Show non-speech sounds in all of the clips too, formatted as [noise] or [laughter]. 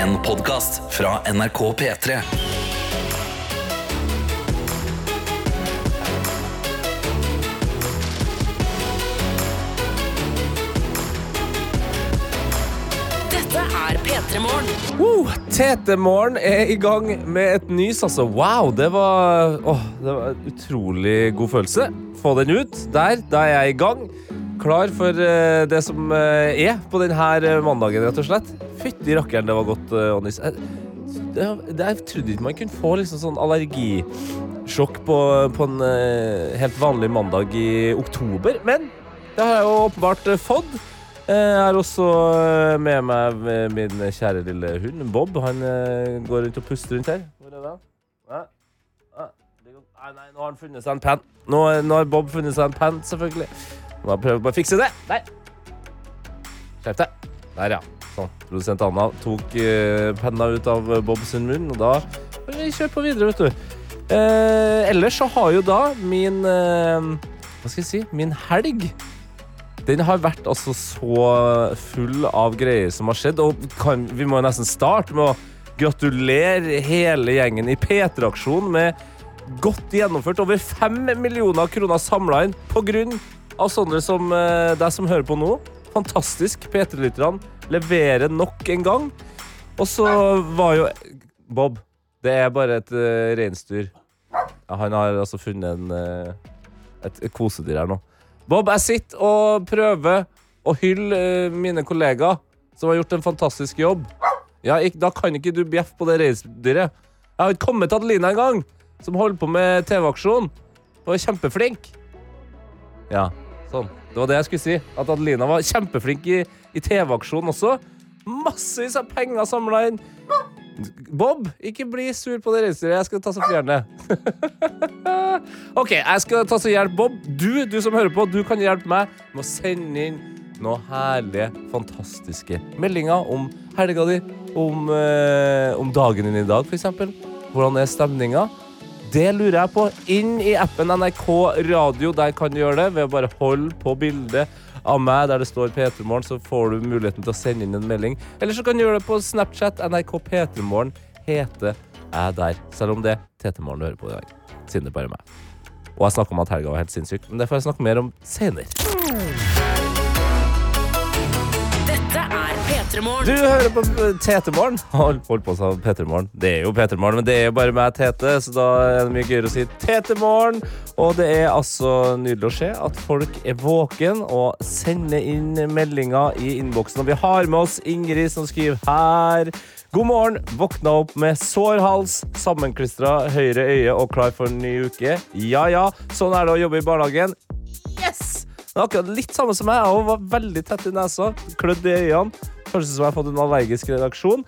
En podkast fra NRK P3. Dette er P3 Morgen. Uh, Tete-morgen er i gang med et nys, altså. Wow, det var, åh, det var en utrolig god følelse. Få den ut. Der, da er jeg i gang. Klar for eh, det som eh, er på denne mandagen, rett og slett. Fytti rakkeren, det var godt, Onis. Jeg, trodde ikke man kunne få liksom sånn allergisjokk på, på en eh, helt vanlig mandag i oktober, men det har jeg jo åpenbart eh, fått. Eh, Jeg har også eh, med meg eh, min kjære lille hund, Bob. Han eh, går rundt og puster rundt her. Hvor er det? Nei, nei, nå har han funnet seg en penn. Nå, nå har Bob funnet seg en penn, selvfølgelig. Må jeg bare å fikse det. Der. Skjerp deg. Der, ja. Sånn. Produsent Anna tok uh, penna ut av Bob sin munn, og da vi kjøre på videre, vet du. Uh, ellers så har jo da min uh, Hva skal jeg si? Min helg den har vært altså så full av greier som har skjedd, og kan, vi må nesten starte med å gratulere hele gjengen i P3-aksjonen med godt gjennomført. Over fem millioner kroner samla inn på grunn av sånne som eh, deg som hører på nå. Fantastisk. P3-lytterne leverer nok en gang. Og så var jo Bob, det er bare et uh, reinsdyr. Han har altså funnet en, uh, et, kosedyr her nå. Bob, jeg sitter og prøver å hylle uh, mine kollegaer som har gjort en fantastisk jobb. Ja, ikk- Da kan ikke du bjeffe på det reinsdyret. Jeg har ikke kommet til Adelina en gang, som holder på med TV-aksjon. Og er kjempeflink. Ja, sånn. Det var det jeg skulle si. At Adelina var kjempeflink i, i TV-aksjonen også. Massevis av penger samla inn. Bob, ikke bli sur på det reinsdyret. Jeg skal ta så fjerne. [laughs] OK, jeg skal ta så hjelp Bob. Du, du som hører på, du kan hjelpe meg med å sende inn noen herlige, fantastiske meldinger om helga di, om, eh, om dagen din i dag, f.eks. Hvordan er stemninga? Det lurer jeg på. Inn i appen NRK Radio. Der kan du gjøre det ved å bare holde på bildet av meg der det står P3morgen, så får du muligheten til å sende inn en melding. Eller så kan du gjøre det på Snapchat. NRK P3morgen heter jeg der. Selv om det er TT-morgen du hører på i dag. Siden det bare er meg. Og jeg snakka om at helga var helt sinnssyk, men det får jeg snakke mer om senere. Du hører på Tete-morgen. Hold, hold på å si P3morgen. Det er jo P3morgen, men det er jo bare meg, Tete, så da er det mye gøyere å si Tete-morgen. Og det er altså nydelig å se at folk er våken og sender inn meldinger i innboksen. Og vi har med oss Ingrid som skriver her. God morgen. Våkna opp med sår hals, sammenklistra høyre øye og klar for en ny uke. Ja ja, sånn er det å jobbe i barnehagen. Yes! Er akkurat litt samme som meg. Jeg var veldig tett i nesa, klødd i øynene. Kanskje som jeg har fått en allergisk reaksjon.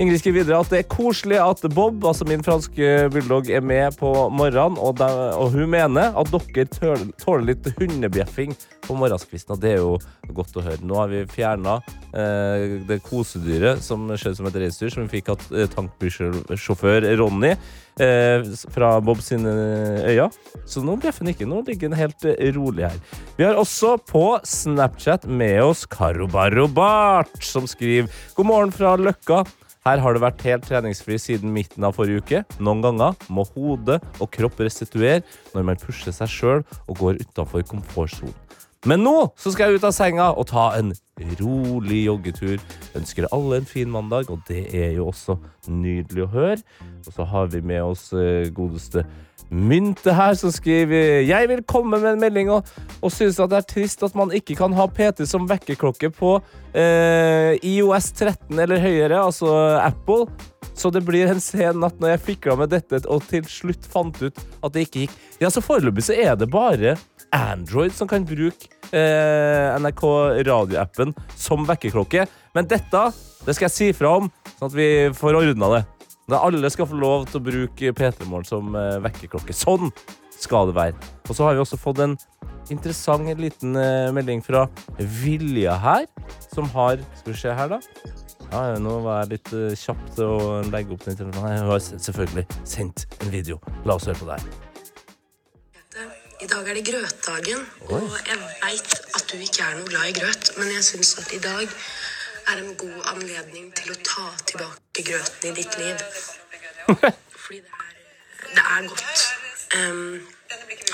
Ingrid skriver videre at det er koselig at Bob, altså min franske bulldog, er med på morgenen, og, de, og hun mener at dere tåler, tåler litt hundebjeffing på morgenskvisten, og det er jo godt å høre. Nå har vi fjerna eh, det kosedyret som ut som et reinsdyr, som vi fikk av tankbysjåfør Ronny eh, fra Bob sine øyne. Så nå bjeffer han ikke. Nå ligger den helt eh, rolig her. Vi har også på Snapchat med oss Karobarobart, som skriver God morgen fra Løkka. Her har det vært helt treningsfri siden midten av forrige uke. Noen ganger må hode og kropp restituere når man pusher seg sjøl og går utafor komfortsonen. Men nå så skal jeg ut av senga og ta en rolig joggetur. Ønsker alle en fin mandag, og det er jo også nydelig å høre. Og så har vi med oss eh, Mynte her, som skriver Jeg vil komme med en melding og, og synes at det er trist at man ikke kan ha PT som vekkerklokke på eh, IOS 13 eller høyere, altså Apple. Så det blir en sen natt når jeg fikla med dette og til slutt fant ut at det ikke gikk. Ja, så Foreløpig så er det bare Android som kan bruke eh, NRK radioappen som vekkerklokke. Men dette det skal jeg si fra om, sånn at vi får ordna det. Da alle skal få lov til å bruke P3 Morgen som uh, vekkerklokke. Sånn skal det være. Og så har vi også fått en interessant liten uh, melding fra Vilja her, som har Skal vi se her, da. Ja, nå var jeg litt uh, kjapp til å legge opp den telefonen. Jeg har selvfølgelig sendt en video. La oss høre på det her. I dag er det grøtdagen, og jeg veit at du ikke er noe glad i grøt, men jeg syns at i dag er en god anledning til å ta tilbake grøten i ditt liv. Fordi det er, det er godt. Um,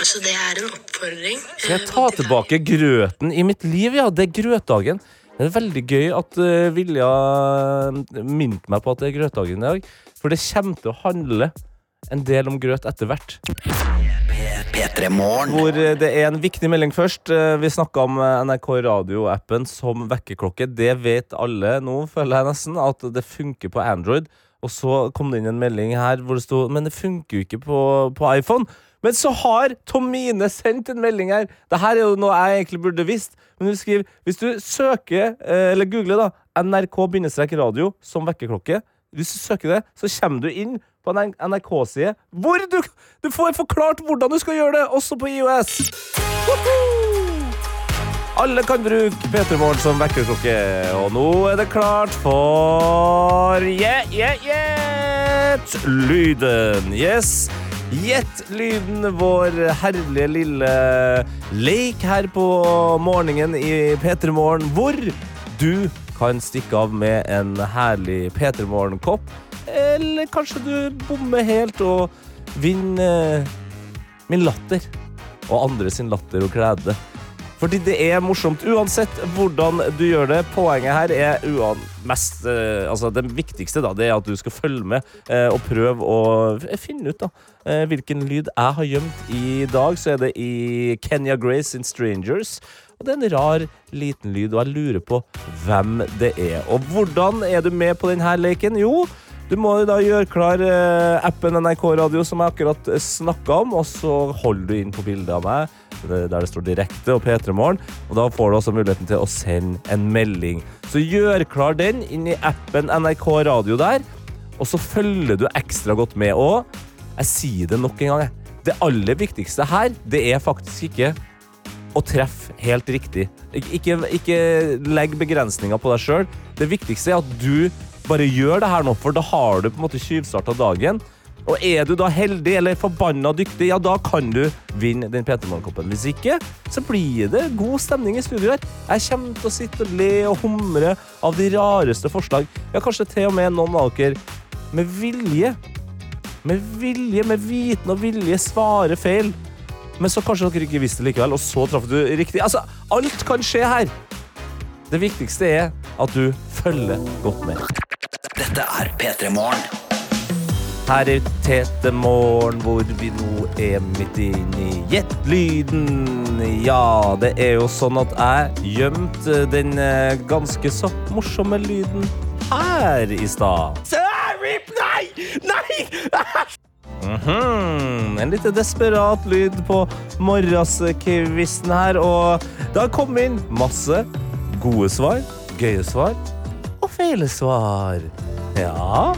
så det er en oppfordring. Skal jeg eh, ta tilbake grøten i mitt liv? Ja, det er grøtdagen. Det er veldig gøy at uh, Vilja minte meg på at det er grøtdagen i dag. For det kommer til å handle en del om grøt etter hvert. Hvor eh, det er en viktig melding først. Eh, Vi snakka om eh, NRK Radio-appen som vekkerklokke. Det vet alle nå, føler jeg nesten, at det funker på Android. Og så kom det inn en melding her hvor det sto Men det funker jo ikke på, på iPhone. Men så har Tomine sendt en melding her. Det her er jo noe jeg egentlig burde visst. Men hun skriver hvis du søker, eller googler da, NRK-radio som vekkerklokke Hvis du søker det, så kommer du inn på en NRK-side hvor du, du får forklart hvordan du skal gjøre det, også på IOS. Alle kan bruke P3 Morgen som vekkerklokke, og nå er det klart for Yeah, yeah, gjett lyden. Yes. Gjett lyden, vår herlige lille leik her på morgenen i P3 Morgen, hvor du kan stikke av med en herlig P3 Morgen-kopp. Eller kanskje du bommer helt og vinner eh, min latter. Og andre sin latter og glede. Fordi det er morsomt uansett hvordan du gjør det. Poenget her er uan mest eh, Altså det viktigste da, det er at du skal følge med eh, og prøve å finne ut da hvilken lyd jeg har gjemt. I dag så er det i Kenya Grace in Strangers. Og det er en rar liten lyd, og jeg lurer på hvem det er. Og hvordan er du med på denne leken? Jo, du må da gjøre klar eh, appen NRK Radio som jeg akkurat snakka om, og så holder du inn på bildet av meg der det står direkte og P3 Morgen, og da får du også muligheten til å sende en melding. Så gjør klar den inn i appen NRK Radio der, og så følger du ekstra godt med. Og jeg sier det nok en gang, det aller viktigste her, det er faktisk ikke å treffe helt riktig. Ikke, ikke legg begrensninger på deg sjøl. Det viktigste er at du bare gjør det her nå, for da har du på en måte tjuvstarta dagen. Og er du da heldig eller forbanna dyktig, ja, da kan du vinne den P3 Morgen-koppen. Hvis ikke, så blir det god stemning i studio her. Jeg kommer til å sitte og le og humre av de rareste forslag. Ja, kanskje til og med noen av dere med vilje med vilje, med viten og vilje svare feil. Men så kanskje dere ikke visste det likevel, og så traff du riktig. Altså, alt kan skje her. Det viktigste er at du følger godt med. Dette er P3 Morgen. Her er Tete Morgen, hvor vi nå er midt inn i Gjett-lyden. Ja, det er jo sånn at jeg gjemte den eh, ganske så morsomme lyden her i stad. Nei! Nei! [laughs] Mhm, En litt desperat lyd på morgenskvisten her, og det har kommet inn masse gode svar, gøye svar og feile svar. Ja,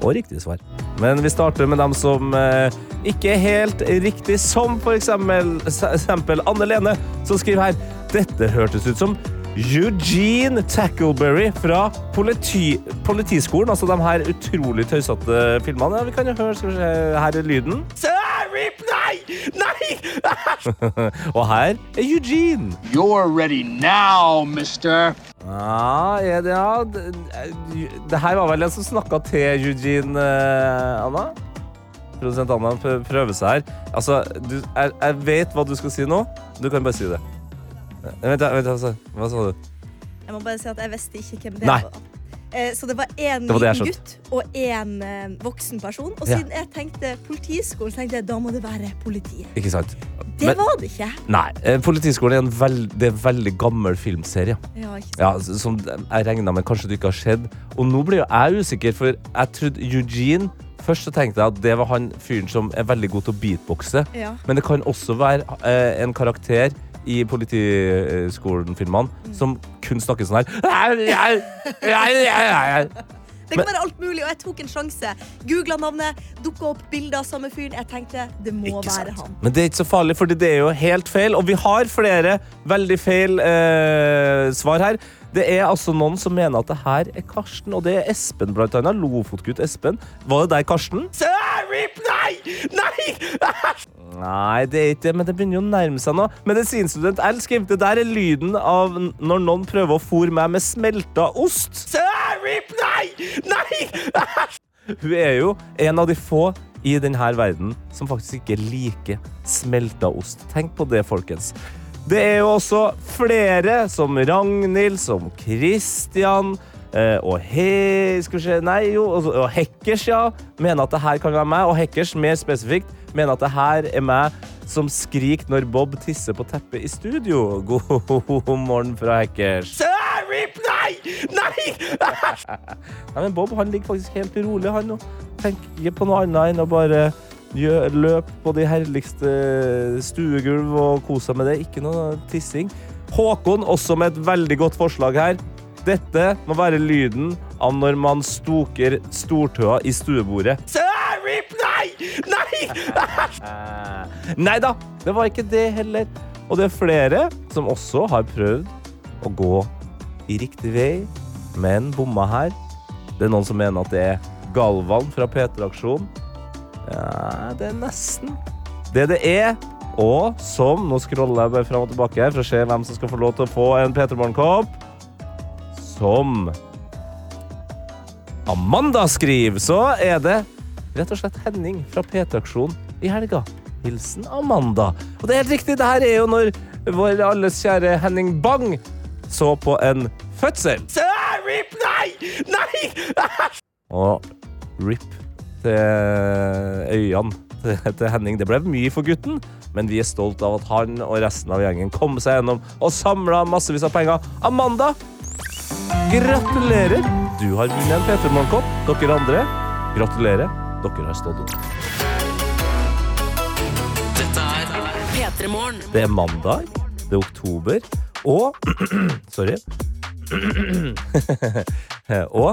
og riktige svar. Men vi starter med dem som eh, ikke er helt riktig, som for eksempel, eksempel Anne Lene, som skriver her Dette hørtes ut som Eugene Tackleberry fra politi, Politiskolen. Altså de her utrolig tøysete filmene. Ja, vi kan jo høre, skal vi se, her er lyden. Nei! Nei! [laughs] Og her er Eugene. You're ready now, mister. Ja, det, ja. Det, her var vel en som snakka til Eugene, eh, Anna? Produsent Anna prø- prøver seg her. Altså, du, jeg, jeg vet hva du skal si nå. Du kan bare si det. Eh, da, vent, altså. Hva sa du? Jeg må bare si at jeg visste ikke hvem det Nei. var. Eh, Så det var én Det var det jeg liten gutt og én eh, voksen person. Og Ja. siden jeg tenkte politiskolen, så tenkte jeg da må det være politiet. Ikke sant? Det Men- var det ikke. Nei. eh, Politiskolen er en veld, det er en veldig gammel filmserie. Ja, ikke sant? Ja, s- som jeg regna med kanskje det ikke har skjedd. Og nå blir jo jeg usikker, for jeg trodde Eugene Først så tenkte jeg at det var han fyren som er veldig god til å beatboxe. Ja. Men det kan også være eh, en karakter i Politiskolen-filmene som kun snakker sånn her. Det kan være alt mulig, og jeg tok en sjanse. Googla navnet, dukka opp bilder av samme fyren. Jeg tenkte det må Ikke være sant. han. Men det er ikke så farlig, for det er jo helt feil. Og vi har flere veldig feil eh, svar her. Det er altså noen som mener at det her er Karsten, og det er Espen, blant annet. Lofotgutt Espen. Var det deg, Karsten? Nei! Nei! [laughs] Nei, det er ikke det, men det begynner jo å nærme seg nå. Medisinstudent L skriver det der er lyden av når noen prøver å fòre meg med smelta ost. Rip, nei! Nei! [laughs] Hun er jo en av de få i denne verden som faktisk ikke liker smelta ost. Tenk på det, folkens. Det er jo også flere, som Ragnhild, som Christian eh, og He... Skal vi se Nei, jo, og, og Hekkers, ja. Mener at det her kan være meg. Og Hekkers, mer spesifikt, mener at det her er meg som skriker når Bob tisser på teppet i studio. God morgen fra Hekkers. Rip, nei! Nei! [laughs] Nei, men Bob han ligger faktisk helt rolig, han nå. Tenker på noe annet enn å bare løp på de herligste stuegulv og kose deg med det. Ikke noe tissing. Håkon også med et veldig godt forslag her. Dette må være lyden av når man stoker stortøa i stuebordet. Rip, nei! Nei! [laughs] Nei da, det var ikke det heller. Og det er flere som også har prøvd å gå i riktig vei, men bomma her. Det er noen som mener at det er Galvan fra P3-aksjonen. Ja, det er nesten det det er. Og som Nå scroller jeg bare fram og tilbake for å se hvem som skal få lov til å få en P3 Morgen-kopp. Som Amanda skriver, så er det rett og slett Henning fra P3-aksjonen i helga. Hilsen Amanda. Og det er helt riktig, det her er jo når vår alles kjære Henning Bang så på en fødsel. Rip, nei! Nei! Og rip til øynene til, Henning. Det ble mye for gutten, men vi er stolt av at han og resten av gjengen kom seg gjennom og samla massevis av penger. Amanda, gratulerer! Du har vunnet en P3 Morgenkopp. Dere andre, gratulerer. Dere har stått opp. Dette P3 Morgen. Det er mandag, det er oktober, og [clears throat] Sorry. [clears throat] og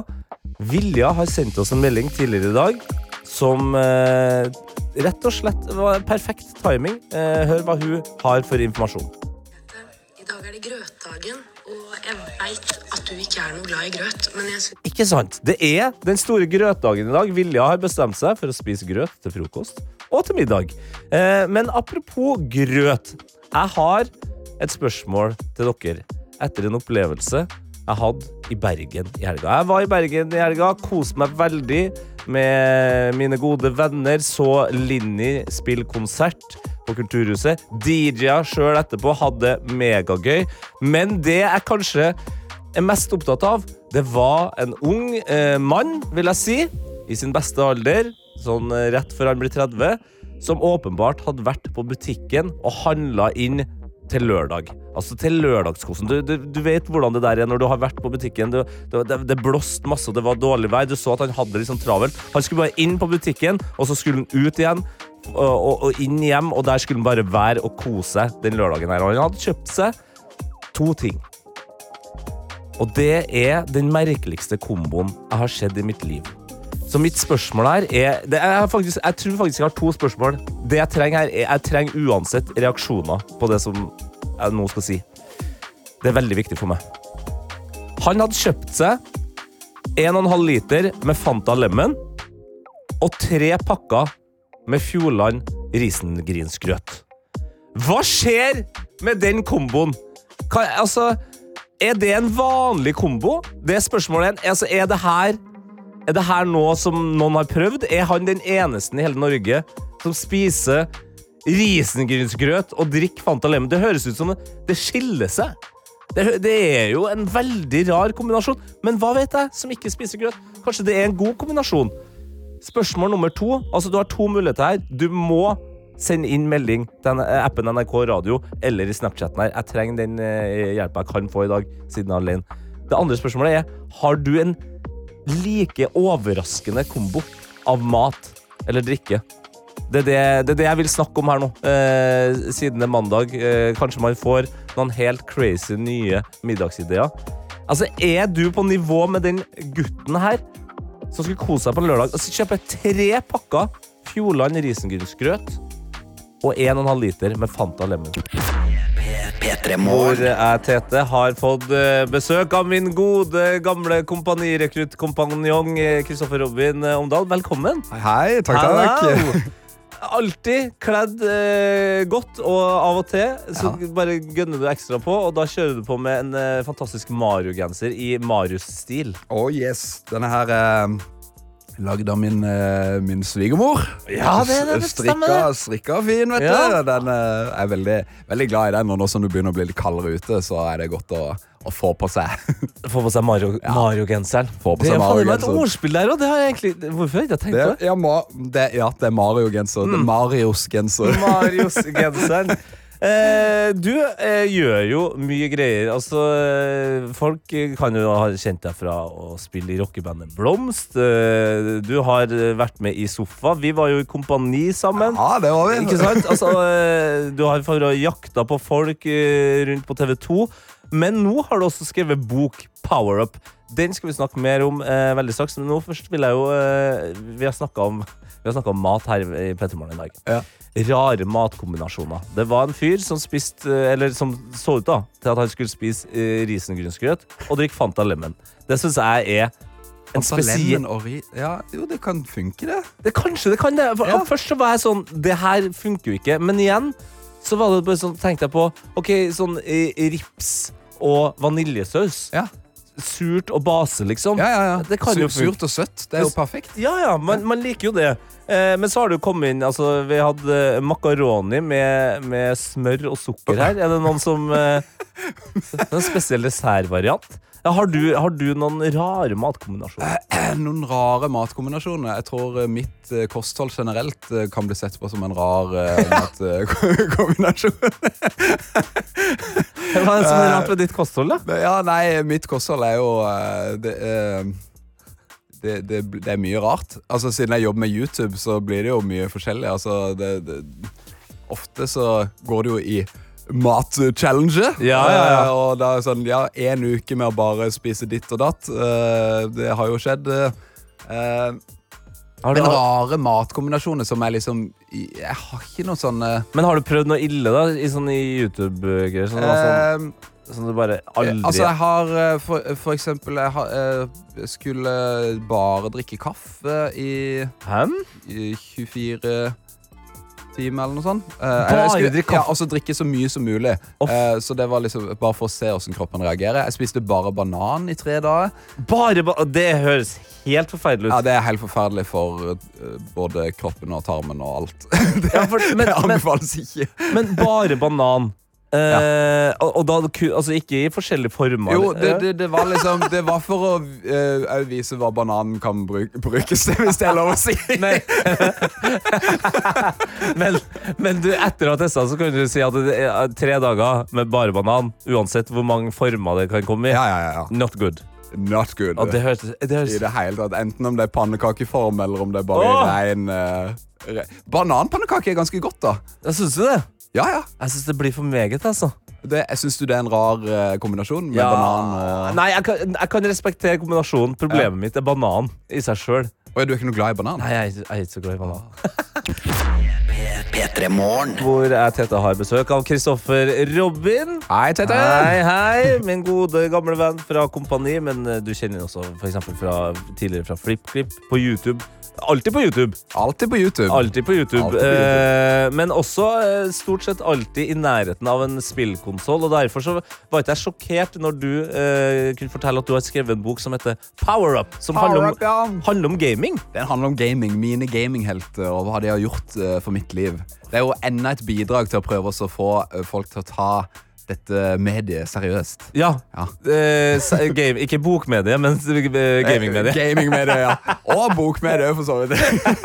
Vilja har sendt oss en melding tidligere i dag som eh, rett og slett var perfekt timing. Eh, hør hva hun har for informasjon. I dag er det grøtdagen, og jeg veit at du ikke er noe glad i grøt, men jeg synes... Ikke sant? Det er den store grøtdagen i dag. Vilja har bestemt seg for å spise grøt til frokost og til middag. Eh, men apropos grøt. Jeg har et spørsmål til dere etter en opplevelse jeg hadde i Bergen i helga. Jeg var i Bergen i helga, koste meg veldig med mine gode venner. Så Linni spille konsert på Kulturhuset. DJ-a sjøl etterpå hadde megagøy. Men det jeg kanskje er mest opptatt av, det var en ung eh, mann, vil jeg si, i sin beste alder, sånn eh, rett før han blir 30, som åpenbart hadde vært på butikken og handla inn til lørdag. Altså til lørdagskosen. Du, du, du vet hvordan det der er når du har vært på butikken. Du, det, det, blåste masse, det var dårlig vei. Du så at han hadde det litt sånn travelt. Han skulle bare inn på butikken, og så skulle han ut igjen. Og, og, og inn hjem, og der skulle han bare være og kose seg den lørdagen her. Og han hadde kjøpt seg to ting. Og det er den merkeligste komboen jeg har sett i mitt liv. Så mitt spørsmål her er er faktisk, Jeg tror faktisk jeg har to spørsmål. Det jeg trenger her, er jeg trenger uansett reaksjoner på det som jeg nå skal si. Det er veldig viktig for meg. Han hadde kjøpt seg 1,5 liter med Fanta Lemon og tre pakker med Fjordland risengrynsgrøt. Hva skjer med den komboen? Hva, altså, er det en vanlig kombo? Det er spørsmålet. Altså, er det her er det her noe som noen har prøvd? Er han den eneste i hele Norge som spiser risengrynsgrøt og drikk Fanta Lemon? Det høres ut som det skiller seg. Det, det er jo en veldig rar kombinasjon. Men hva vet jeg som ikke spiser grøt? Kanskje det er en god kombinasjon? Spørsmål nummer to. Altså, du har to muligheter her. Du må sende inn melding til appen NRK Radio eller i Snapchatten her. Jeg trenger den eh, hjelpa jeg kan få i dag, siden jeg er alene. Det andre spørsmålet er har du en like overraskende kombo av mat eller drikke. Det er det, det er det jeg vil snakke om her nå, eh, siden det er mandag. Eh, kanskje man får noen helt crazy nye middagsideer. Altså, Er du på nivå med den gutten her som skulle kose seg på en lørdag og kjøpe tre pakker Fjordland risengrynsgrøt og 1,5 liter med Fanta Lemon? P3 Hvor jeg, Tete, har fått eh, besøk av min gode, gamle kompanirekruttkompanjong eh, Kristoffer Robin eh, Omdal. Velkommen. Hei, takk, takk. Alltid kledd eh, godt, og av og til så Ja. bare gønner du ekstra på, og da kjører du på med en eh, fantastisk Mario-genser i Marius-stil. Oh yes, denne her er lagd av min, eh, min svigermor. Ja, det- det- det strikka, strikka fin, vet Ja. du. Den eh, er veldig, veldig glad i den, og nå som det begynner å bli litt kaldere ute, så er det godt å, å få på seg. [laughs] Få på seg Mario- Mario-genseren. Ja. Mario det er Mario et ordspill der, jeg egentlig Hvorfor har jeg ikke tenkt Det, på det? ja, ma, det, ja, det er Mario-genser. Det er Marios-genser. Marius-genseren. [laughs] Eh, du eh, gjør jo mye greier. Altså, eh, folk kan jo ha kjent deg fra å spille i rockebandet Blomst. Eh, du har vært med i Sofa. Vi var jo i kompani sammen. Ja, det var vi. Ikke sant? Altså, eh, du har for å jakta på folk eh, rundt på TV 2. Men nå har du også skrevet bok, Power Up. Den skal vi snakke mer om eh, veldig straks. Men nå først vil jeg jo eh, Vi har snakka om, om mat her i Petermorgen i dag. Ja. Rare matkombinasjoner. Det var en fyr som spiste eh, Eller som så ut da til at han skulle spise eh, risengrynsgrøt og drikke Fanta Lemon. Det syns jeg er en spesiell. Ja, jo, det kan funke, det. det, Kanskje det kan det. For, Ja. Først så var jeg sånn Det her funker jo ikke. Men igjen så var det bare sånn, tenkte jeg på Ok, sånn eh, rips og vaniljesaus. Ja, Surt og base, liksom. ja, ja. ja. Det kan jo Surt og søtt. Det er jo perfekt. Ja, ja, man, man liker jo det. Eh, men så har det jo kommet inn altså, Vi hadde makaroni med, med smør og sukker [laughs] her. Er det noen som eh, [laughs] En spesiell dessertvariant? Ja, har, du, har du noen rare matkombinasjoner? [clears throat] Noen rare matkombinasjoner. Jeg tror eh, mitt eh, kosthold generelt eh, kan bli sett på som en rar [laughs] matkombinasjon. Hva er det som er rart [laughs] ved ditt kosthold, da? Ja, nei, mitt kosthold er jo det, det, det, det er mye rart. Altså, Siden jeg jobber med YouTube, så blir det jo mye forskjellig. Altså, ofte så går det jo i mat-challenge. Ja, ja, ja. Eh, og da sånn, ja, én uke med å bare spise ditt og datt. eh, det har jo skjedd. eh, men rare matkombinasjoner som er liksom Jeg har ikke noe sånn eh, men har du prøvd noe ille da i sånn i YouTube-greier? Sånn, sånn, eh, sånn du bare aldri Altså, jeg har eh, for, for eksempel Jeg har, eh, skulle bare drikke kaffe i, Hæm? i 24 timer eller noe sånt. Eh, Bare skulle, drikke kaffe? Ja, og så drikke så mye som mulig. Eh, så det var liksom bare for å se hvordan kroppen reagerer. Jeg spiste bare banan i tre dager. Bare ba Det høres helt forferdelig ut. Ja, Det er helt forferdelig for eh, både kroppen og tarmen og alt. det [laughs] Ja, for, men, det anbefales ikke. men bare banan. Eh, og, og da altså ikke i forskjellige former. Jo, det, Eh, det, det var liksom Det var for å uh, vise hva bananen kan bruk, brukes til, hvis det er lov å si. [laughs] Men, [laughs] men, men du, etter å ha testa, så kan du si at det er tre dager med bare banan, uansett hvor mange former det kan komme i, Ja, ja, ja, ja. not good. Not good. Og det høres, det høres I det hele tatt. Enten om det er pannekakeform, eller om det er bare oh! rein uh, re Bananpannekake er ganske godt, da. Jeg syns du det? Ja, ja. Jeg syns det blir for meget, altså. Det, jeg Syns du det er en rar eh, kombinasjon med banan og Nei, jeg kan, jeg kan respektere kombinasjonen. Problemet mitt er banan i seg sjøl. Du er ikke noe glad i banan? Nei, jeg, er ikke- jeg er ikke så glad i banan. P3 Morgen. Hvor jeg Tete har besøk av Kristoffer Robin. Hei, Tete. Hei, hei, min gode gamle venn fra Kompani. Men eh, du kjenner ham også for eksempel fra, tidligere fra FlippKlipp på YouTube. Alltid på YouTube. Alltid på YouTube. Alltid på YouTube. Altid på YouTube. Eh, men også eh, stort sett alltid i nærheten av en spillkonsoll. Derfor så var ikke jeg sjokkert når du eh, kunne fortelle at du har skrevet en bok som heter Power Up. Som handler, om, Up, ja. handler om gaming. Den handler om gaming, mine gaminghelter og hva de har gjort eh, for mitt liv. Det er jo enda et bidrag til å prøve å få eh, folk til å ta dette mediet seriøst. Ja. Ja. Eh, game, ikke bokmedie, men gamingmediet. gamingmedie. Gamingmedie, ja. [laughs] Og bokmedie, for så vidt.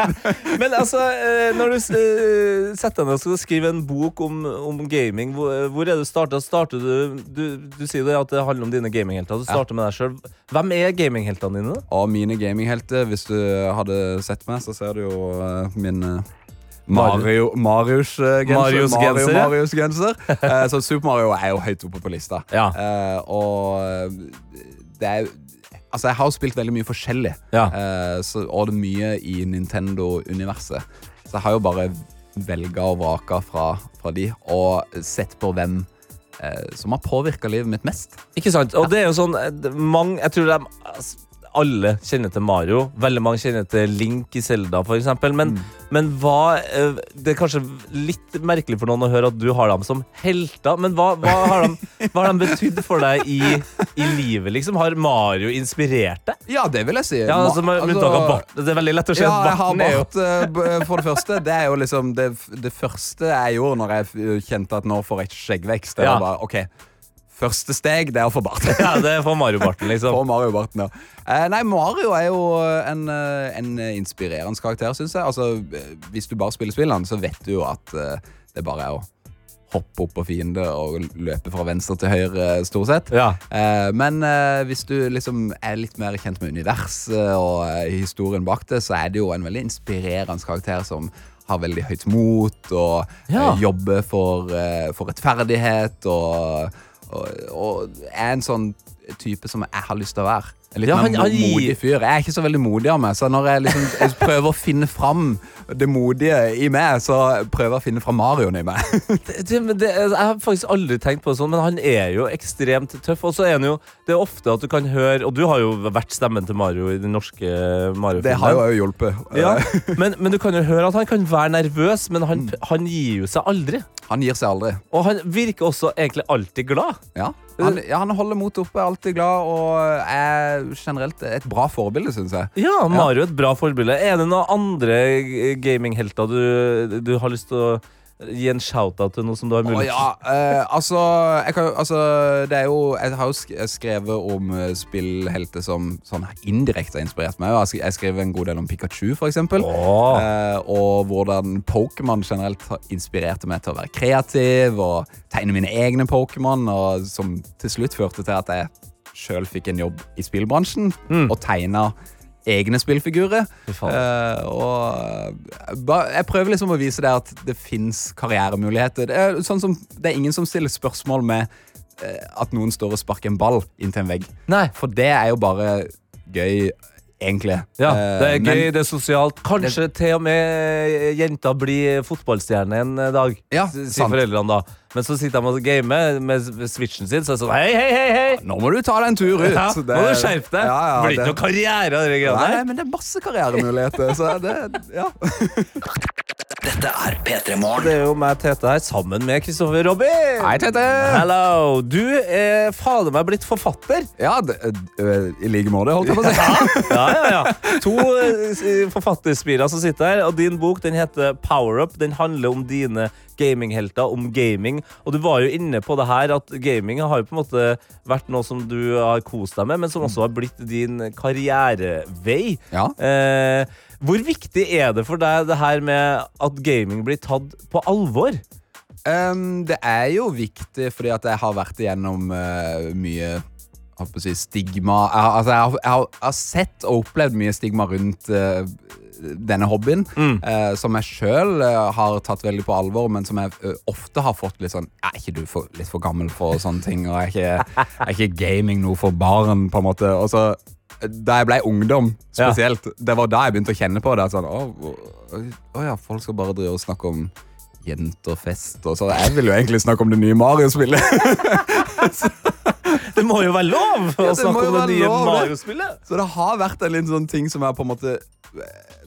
[laughs] Men altså, eh, når du eh, setter deg ned og skal skrive en bok om, om gaming, hvor, er det du starter? Du, du, du sier det at det handler om dine gaminghelter. Du starter med deg selv. Hvem er gamingheltene dine? Og mine gaminghelter, hvis du hadde sett meg, så ser du jo eh, min eh, Mario Marius-genser. Marius Mario, genser, ja. Marius-genser. Eh, så Super Mario er jo høyt oppe på lista. Ja. Eh, og eh, det er Altså, jeg har spilt veldig mye forskjellig, Ja. eh, så, og det er mye i Nintendo-universet. Så jeg har jo bare velga og vraka fra, fra de, og sett på hvem eh, som har påvirka livet mitt mest. Ikke sant? Og det er jo sånn eh, mange, Jeg tror de, altså, alle kjenner til Mario. Veldig mange kjenner til Link i Zelda, for eksempel. Men, men hva eh, Det er kanskje litt merkelig for noen å høre at du har dem som helter. Men hva, hva har de, hva har de betydd for deg i, i livet, liksom? Har Mario inspirert deg? Ja, det vil jeg si. Ja, altså, altså. Det er veldig lett å se Ja, at barten er jo eh, for det første. Det er jo liksom det, det første jeg gjorde når jeg kjente at nå får jeg skjeggvekst. Det Ja. var bare, ok, Første steg det er å få bart. [laughs] Ja, det er for Mario-barten, liksom. For Mario Barten, ja. Eh, nei, Mario er jo en, eh, en inspirerende karakter, syns jeg. Altså, eh, hvis du bare spiller spillene, så vet du jo at eh, det bare er å hoppe opp på fiende og løpe fra venstre til høyre, stort sett. Ja. Eh, men eh, hvis du liksom er litt mer kjent med universet og eh, historien bak det, så er det jo en veldig inspirerende karakter som har veldig høyt mot og Ja. eh, jobber for, eh, for rettferdighet og, og, og er en sånn type som jeg har lyst til å være. En litt Ja, han- han modig fyr. Jeg er ikke så veldig modig av meg, så når jeg liksom [laughs] jeg prøver å finne fram det modige i meg, så prøver jeg å finne fram Marioen i meg. [laughs] Det, det, det, jeg har faktisk aldri tenkt på det sånn, men han er jo ekstremt tøff. Og så er han jo Det er ofte at du kan høre Og du har jo vært stemmen til Mario i den norske Mario-filmen. Det har jo hjulpet. ja, [laughs] men, men du kan jo høre at han kan være nervøs, men han, han gir jo seg aldri. Han gir seg aldri. Og han virker også egentlig alltid glad. Ja. Han, ja, han holder motet oppe, er alltid glad og er generelt et bra forbilde, syns jeg. Ja, Mario er et bra forbilde. Er det noen andre gaminghelter du, du har lyst til å gi en shout-out til noe som du har mulighet ja, eh, altså, kan, altså Det er jo Jeg har jo skrevet om eh, spillhelter som sånn indirekte har inspirert meg. Jeg har sk- Jeg skrev en god del om Pikachu, for eksempel. Eh, og hvordan Pokémon generelt har inspirerte meg til å være kreativ og tegne mine egne Pokémon, og som til slutt førte til at jeg sjøl fikk en jobb i spillbransjen Mm. og tegna egne spillfigurer. Uh. Og eh, ba, jeg prøver liksom å vise deg at det fins karrieremuligheter. Det er, sånn som, det er ingen som stiller spørsmål med uh, at noen står og sparker en ball inntil en vegg. Nei. For det er jo bare gøy, egentlig. Ja, det er men- gøy, det er sosialt. Kanskje til og med jenta blir fotballstjerne en dag, Ja, sier foreldrene da. Men så sitter han og gamer med switchen sin, så er det sånn hei, hei, hei, hei! Nå må du ta deg en tur ut. Ja, Det- må du skjerpe deg! Ja, ja, blir ikke det- noe karriere av det Nei, greiene nei, der. men det er masse karrieremuligheter. Så det, ja. Dette er P3 Morgen. Det er jo meg, Tete, her, sammen med Kristoffer Robin. Hei, Tete. Hello! Du er fader meg blitt forfatter. Ja, det, øh, i like måte, holdt jeg på å si. Ja, ja, ja. To eh, forfatterspirer som sitter her, og din bok den heter Power Up. Den handler om dine gaminghelter, om gaming. Og du var jo inne på det her at gaming har jo på en måte vært noe som du har kost deg med, men som også har blitt din karrierevei. Ja. Eh, hvor viktig er det for deg det her med at gaming blir tatt på alvor? Um, det er jo viktig fordi at jeg har vært igjennom uh, mye jeg si, stigma jeg, har- altså, jeg, har, jeg, har, jeg har sett og opplevd mye stigma rundt øh, denne hobbyen, øh, som jeg sjøl har tatt veldig på alvor, men som jeg øh, ofte har fått litt sånn Er ikke du for, litt for gammel for sånne ting? Og er ikke, er ikke gaming noe for barn, på en måte? Og så da jeg ble ungdom, Ja. spesielt, det var da jeg begynte å kjenne på det. Sånn, å, å, å ja, folk skal bare drive og snakke om jenterfest og så. Jeg vil jo egentlig snakke om det nye Mario-spillet. [laughs] Det må jo være lov å Ja, snakke om det nye. Mario-spillet. Så det har vært en liten sånn ting som jeg på en måte eh,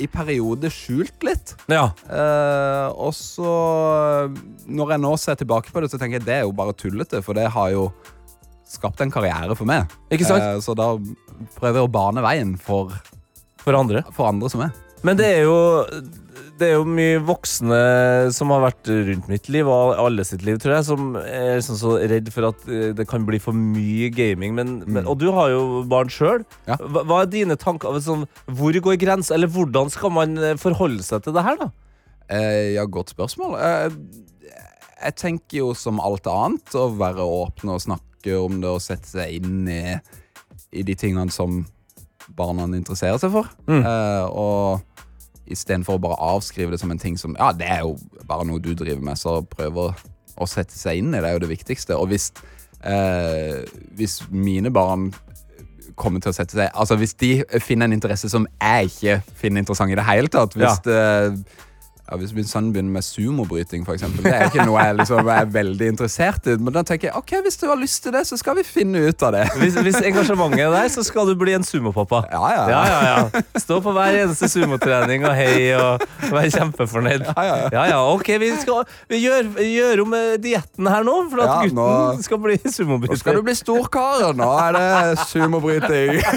i perioder skjult litt. Ja. Eh, og så, når jeg nå ser tilbake på det, så tenker jeg det er jo bare tullete, for det har jo skapt en karriere for meg. Ikke sant? Eh, så da prøver jeg å bane veien for, For andre. for andre som er. Men det er jo det er jo mye voksne som har vært rundt mitt liv, og alle sitt liv, tror jeg, som er sånn så redd for at eh, det kan bli for mye gaming. Men, men, og du har jo barn sjøl. Ja. Hva, hva er dine tanker? Sånn, hvor går grensa, eller hvordan skal man eh, forholde seg til det her, da? Eh, ja, godt spørsmål. Eh, jeg tenker jo som alt annet å være åpen og snakke om det og sette seg inn i, i de tingene som barna interesserer seg for. Mm. Eh, og istedenfor å bare avskrive det som en ting som Ja, det er jo bare noe du driver med, så prøver å, sette seg inn i det, er jo det viktigste. Og hvis, eh, hvis mine barn kommer til å sette seg Altså Hvis de finner en interesse som jeg ikke finner interessant i det hele tatt Hvis det, ja, Hvis min sønn begynner med sumobryting, eksempel, det er ikke noe jeg liksom er veldig interessert i. Men da tenker jeg ok, hvis du har lyst til det, så skal vi finne ut av det. Hvis, hvis engasjementet er der, så skal du bli en sumopappa. Ja, ja, Ja, ja. ja. Stå på hver eneste sumotrening og hei og være kjempefornøyd. Ja, ja, ja. Ja, ja, ok, vi skal vi gjør, gjør om eh, dietten her nå, for at gutten nå- skal bli sumobryter. Nå skal du bli storkar. Nå er det sumobryting. [laughs]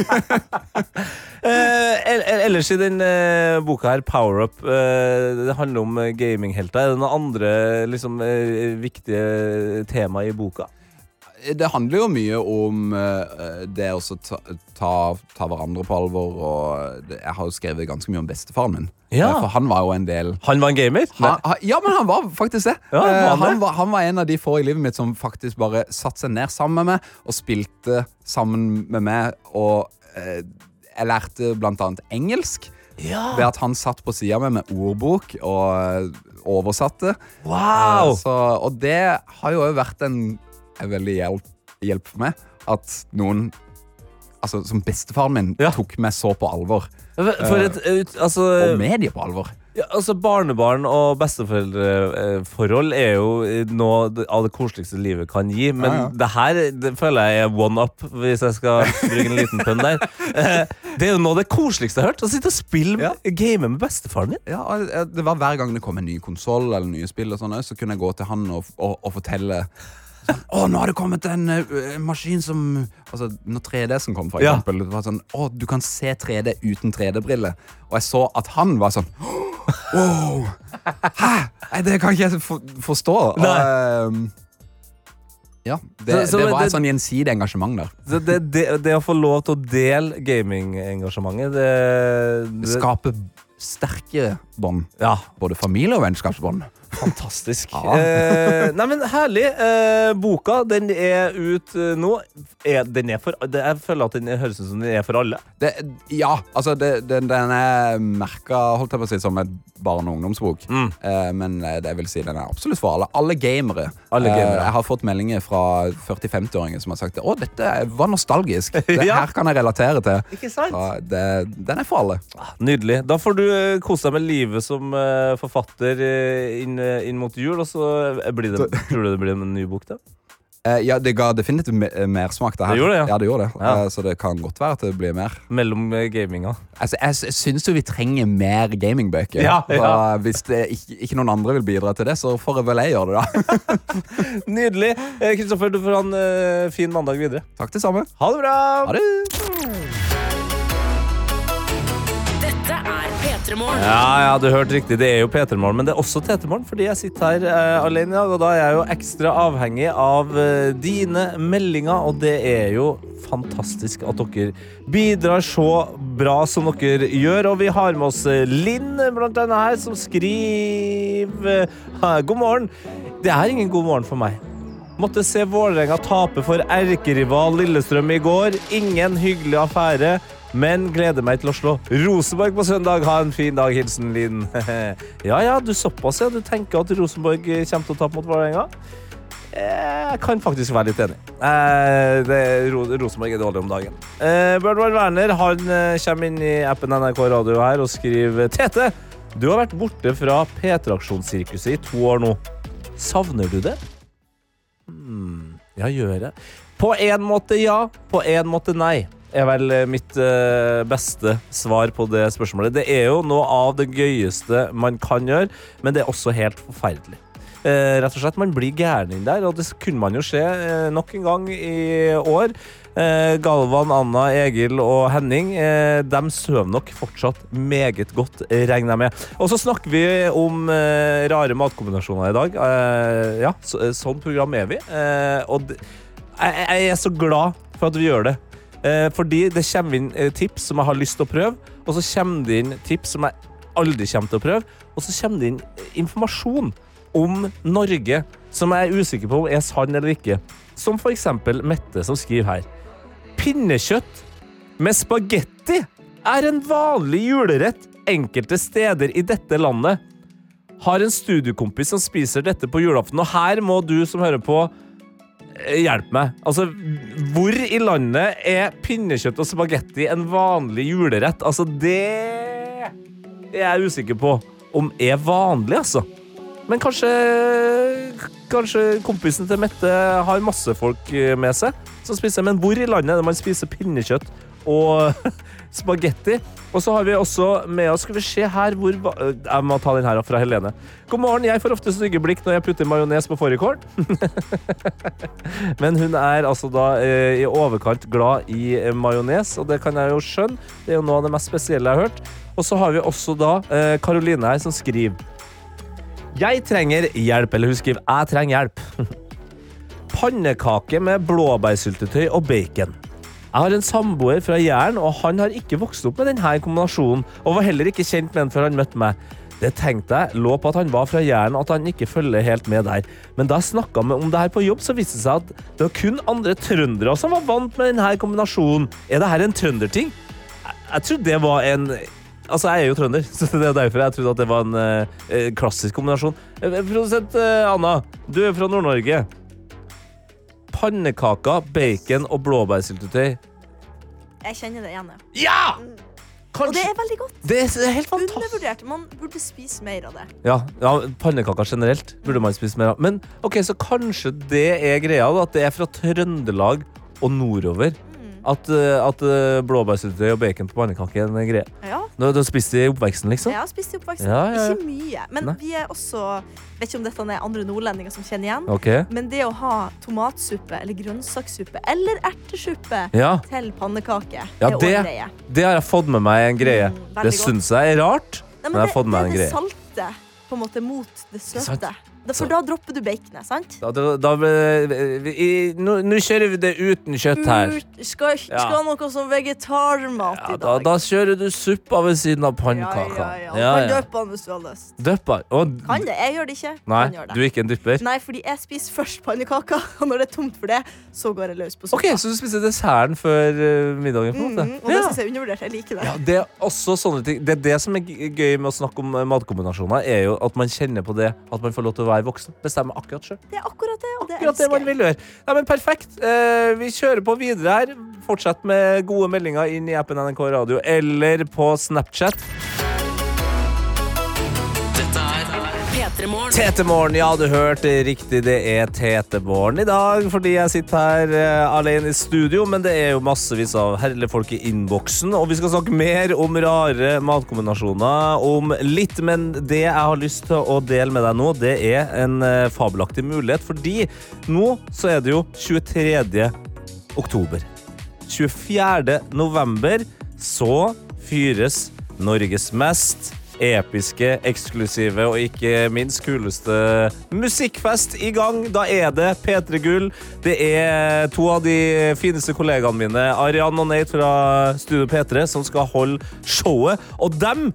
Eh, el- el- ellers i den eh, boka her, Power Up, eh, det handler om eh, gaminghelter. Er det noen andre liksom, eh, viktige tema i boka? Det handler jo mye om eh, det å ta, ta, ta hverandre på alvor. Og jeg har jo skrevet ganske mye om bestefaren min. Ja. For han var jo en del Han var en gamer? han, han, ja, men han var faktisk det. Ja, han han, var, han var en av de få i livet mitt som faktisk bare satte seg ned sammen med meg og spilte sammen med meg. Og jeg lærte blant annet engelsk Ja. ved at han satt på sida meg med ordbok og eh, oversatte. Wow! Eh, Så, og det har jo òg vært en, en veldig hjelp, hjelp for meg. At noen Altså, som bestefaren min Ja. tok meg så på alvor. For et ut, altså, Og medier på alvor. ja, altså Barnebarn og besteforeldreforhold er jo noe av det koseligste livet kan gi. Men Ja, ja. det her det føler jeg er one up, hvis jeg skal bruke en liten pønn der. Eh, Det er jo noe av det koseligste jeg har hørt. Å sitte og spille Ja. game med bestefaren din. Ja, og det- det var Hver gang det kom en ny konsoll eller nye spill, og sånn, så kunne jeg gå til han og, og, og fortelle sånn, Å, nå har det kommet en, eh, en maskin som Altså, Når 3D-en kom, for Ja. eksempel. Det var sånn, å, du kan se 3D uten 3D-briller. Og jeg så at han var sånn Wow! Hæ? Nei, det kan ikke jeg for, forstå. Og, ehm, ja, det, Så- så det var et sånn gjensidig engasjement der. Det, det, det, å få lov til å dele gamingengasjementet, det, Det det skaper sterke bånd. Ja, Både familie- og vennskapsbånd. Fantastisk. [laughs] Ja. Eh, nei, men herlig. Eh, boka, den er ut eh, nå. Er, den er for, det, jeg føler at den høres ut som den er for alle. Det, ja, altså det, den, den er merka holdt jeg på å si, som et barne- og ungdomsbok. Mm. Eh, men eh, det vil si den er absolutt for alle. Alle gamere. Alle gamere. Eh, jeg har fått meldinger fra 40-50-åringer som har sagt at dette var nostalgisk. [laughs] Det Ja. her kan jeg relatere til. Ikke sant? Den er for alle. Nydelig. Da får du kose deg med livet som forfatter eh, inn, eh, mot jul, og så eh, blir det, tror du det blir en ny bok, da? Eh, ja, det ga definitivt me mersmak, det her. Det gjorde det, ja. det gjorde det. Ja. Eh, så det kan godt være at det blir mer. Mellom eh, gaminga. Altså, jeg, syns jo vi trenger mer gamingbøker. Ja, ja. Hvis det ikke, ikke noen andre vil bidra til det, så får jeg vel jeg gjøre det, da. [laughs] Nydelig. Eh, Kristoffer, du får ha en eh, fin mandag videre. Takk det samme. Ha det bra! Ha det. P3morgen. Ja, ja, du hørte riktig. Det er jo P3morgen, men det er også T3morgen fordi jeg sitter her eh, alene i dag. Og da er jeg jo ekstra avhengig av eh, dine meldinger, og det er jo fantastisk at dere bidrar så bra som dere gjør. Og vi har med oss eh, Linn, blant annet her, som skriver eh, God morgen. Det er ingen god morgen for meg. Måtte se Vålerenga tape for erkerival Lillestrøm i går. Ingen hyggelig affære men gleder meg til å slå Rosenborg på søndag. Ha en fin dag. Hilsen Linn. [laughs] ja ja, du såpass, ja. Du tenker at Rosenborg kommer til å tape mot Vålerenga? Eh, Jeg kan faktisk være litt enig. Eh, det, Ro- Rosenborg er dårlig om dagen. Eh, Bjørnvar Werner han eh, kommer inn i appen NRK Radio her og skriver Tete, du har vært borte fra P3-aksjonssirkuset i to år nå. Savner du det? Hmm, ja, gjør jeg? På en måte ja, på en måte nei. Er vel eh, mitt eh, beste svar på det spørsmålet. Det er jo noe av det gøyeste man kan gjøre, men det er også helt forferdelig. Eh, rett og slett, Man blir gæren inn der, og det kunne man jo se eh, nok en gang i år. Eh, Galvan, Anna, Egil og Henning eh, de sover nok fortsatt meget godt, regner jeg med. Og så snakker vi om eh, rare matkombinasjoner i dag. Ja, så, sånn program er vi. Og jeg, jeg er så glad for at vi gjør det. Eh, fordi det kommer inn eh, tips som jeg har lyst til å prøve, og så kommer det inn tips som jeg aldri kommer til å prøve, og så kommer det inn eh, informasjon om Norge som jeg er usikker på om er sann eller ikke. Som eksempel Mette, som skriver her. Pinnekjøtt med spagetti er en vanlig julerett enkelte steder i dette landet. Har en studiekompis som spiser dette på julaften, og her må du som hører på, hjelpe meg. Altså, hvor i landet er pinnekjøtt og spagetti en vanlig julerett? Altså, det er jeg usikker på om er vanlig, altså. Men kanskje, kanskje kompisen til Mette har masse folk med seg som spiser. Men hvor i landet er det man spiser pinnekjøtt og [laughs] spagetti? Og så har vi også med oss Skal vi se her hvor eh, Jeg må ta den her fra Helene. God morgen. Jeg får ofte stygge blikk når jeg putter majones på fårikål. [laughs] Men hun er altså da eh, i overkant glad i eh, majones, og det kan jeg jo skjønne. Det er jo noe av det mest spesielle jeg har hørt. Og så har vi også da Karoline her som skriver Jeg trenger hjelp. Eller hun skriver Jeg trenger hjelp. [laughs] Pannekake med blåbærsyltetøy og bacon. Jeg har en samboer fra Jæren, og han har ikke vokst opp med denne kombinasjonen, og var heller ikke kjent med den før han møtte meg. Det tenkte jeg lå på at han var fra Jæren, at han ikke følger helt med der. Men da jeg snakka om det her på jobb, så viste det seg at det var kun andre trøndere som var vant med denne kombinasjonen. Er det her en trønderting? Jeg, jeg trodde det var en Altså, jeg er jo trønder, [laughs] så det er derfor jeg trodde at det var en eh, klassisk kombinasjon. Eh, Produsent uh, Anna, du er fra Nord-Norge. Pannekaker, bacon og blåbærsyltetøy. Jeg kjenner det igjen. ja. Ja! Og det er veldig godt. Det er helt fantastisk. Undervurdert. Man burde spise mer av det. Ja, ja, pannekaker generelt burde man spise mer av. Men ok, så kanskje det er greia, da, at det er fra Trøndelag og nordover. At, eh, at eh, blåbærsyltetøy og bacon på pannekake er en greie. Ja, Du har spist det i oppveksten, liksom? Ja, spist i oppveksten. Ja, ja. Ikke mye. Men Nei. vi er også Vet ikke om dette er andre nordlendinger som kjenner igjen. okay. Men det å ha tomatsuppe eller grønnsakssuppe eller ertesuppe Ja, til pannekake, Ja, er det- det har jeg fått med meg en greie. Mm, det syns jeg er rart. Nei, Men jeg har det, fått med det en er det salte på en måte mot det søte. Da, for da dropper du baconet, sant? Da, da, da, vi- i- nå, nå kjører vi det uten kjøtt her. Ut- Skal, skal Ja. noe som vegetarmat Ja, i dag. da kjører du suppa ved siden av pannekaka. ja, ja. Ja, Kan ja. døpe den hvis du har lyst. Døper. Og, Kan det? Jeg gjør det ikke. nei, gjør det. du er ikke en dypper? Nei, fordi jeg spiser først pannekaka, [laughs] og når det er tomt for det, så går jeg løs på Ok, suppa. Så du spiser desserten før eh, middagen? på en måte? Mm, og det Ja. syns jeg er undervurdert. Jeg liker det. Ja, det er også sånne ting Det er det som er gøy med å snakke om eh, matkombinasjoner, er jo at man kjenner på det at man får lov til å være voksen. Bestemme akkurat sjøl. Det er akkurat det, og det Akkurat det man elsker vil gjøre. Nei, men perfekt. Eh, vi kjører på videre her. Fortsett med gode meldinger inn i appen NRK Radio eller på Snapchat. P3morgen. Tetemorgen, ja, du hørte riktig. Det er Tetemorgen i dag, fordi jeg sitter her uh, alene i studio. Men det er jo massevis av herlige folk i innboksen, og vi skal snakke mer om rare matkombinasjoner om litt. Men det jeg har lyst til å dele med deg nå, det er en uh, fabelaktig mulighet, fordi nå så er det jo 23. oktober. 24. november så fyres Norges mest episke, eksklusive og ikke minst kuleste musikkfest i gang. Da er det P3 Gull. Det er to av de fineste kollegaene mine, Arian og Nate fra Studio P3, som skal holde showet. Og dem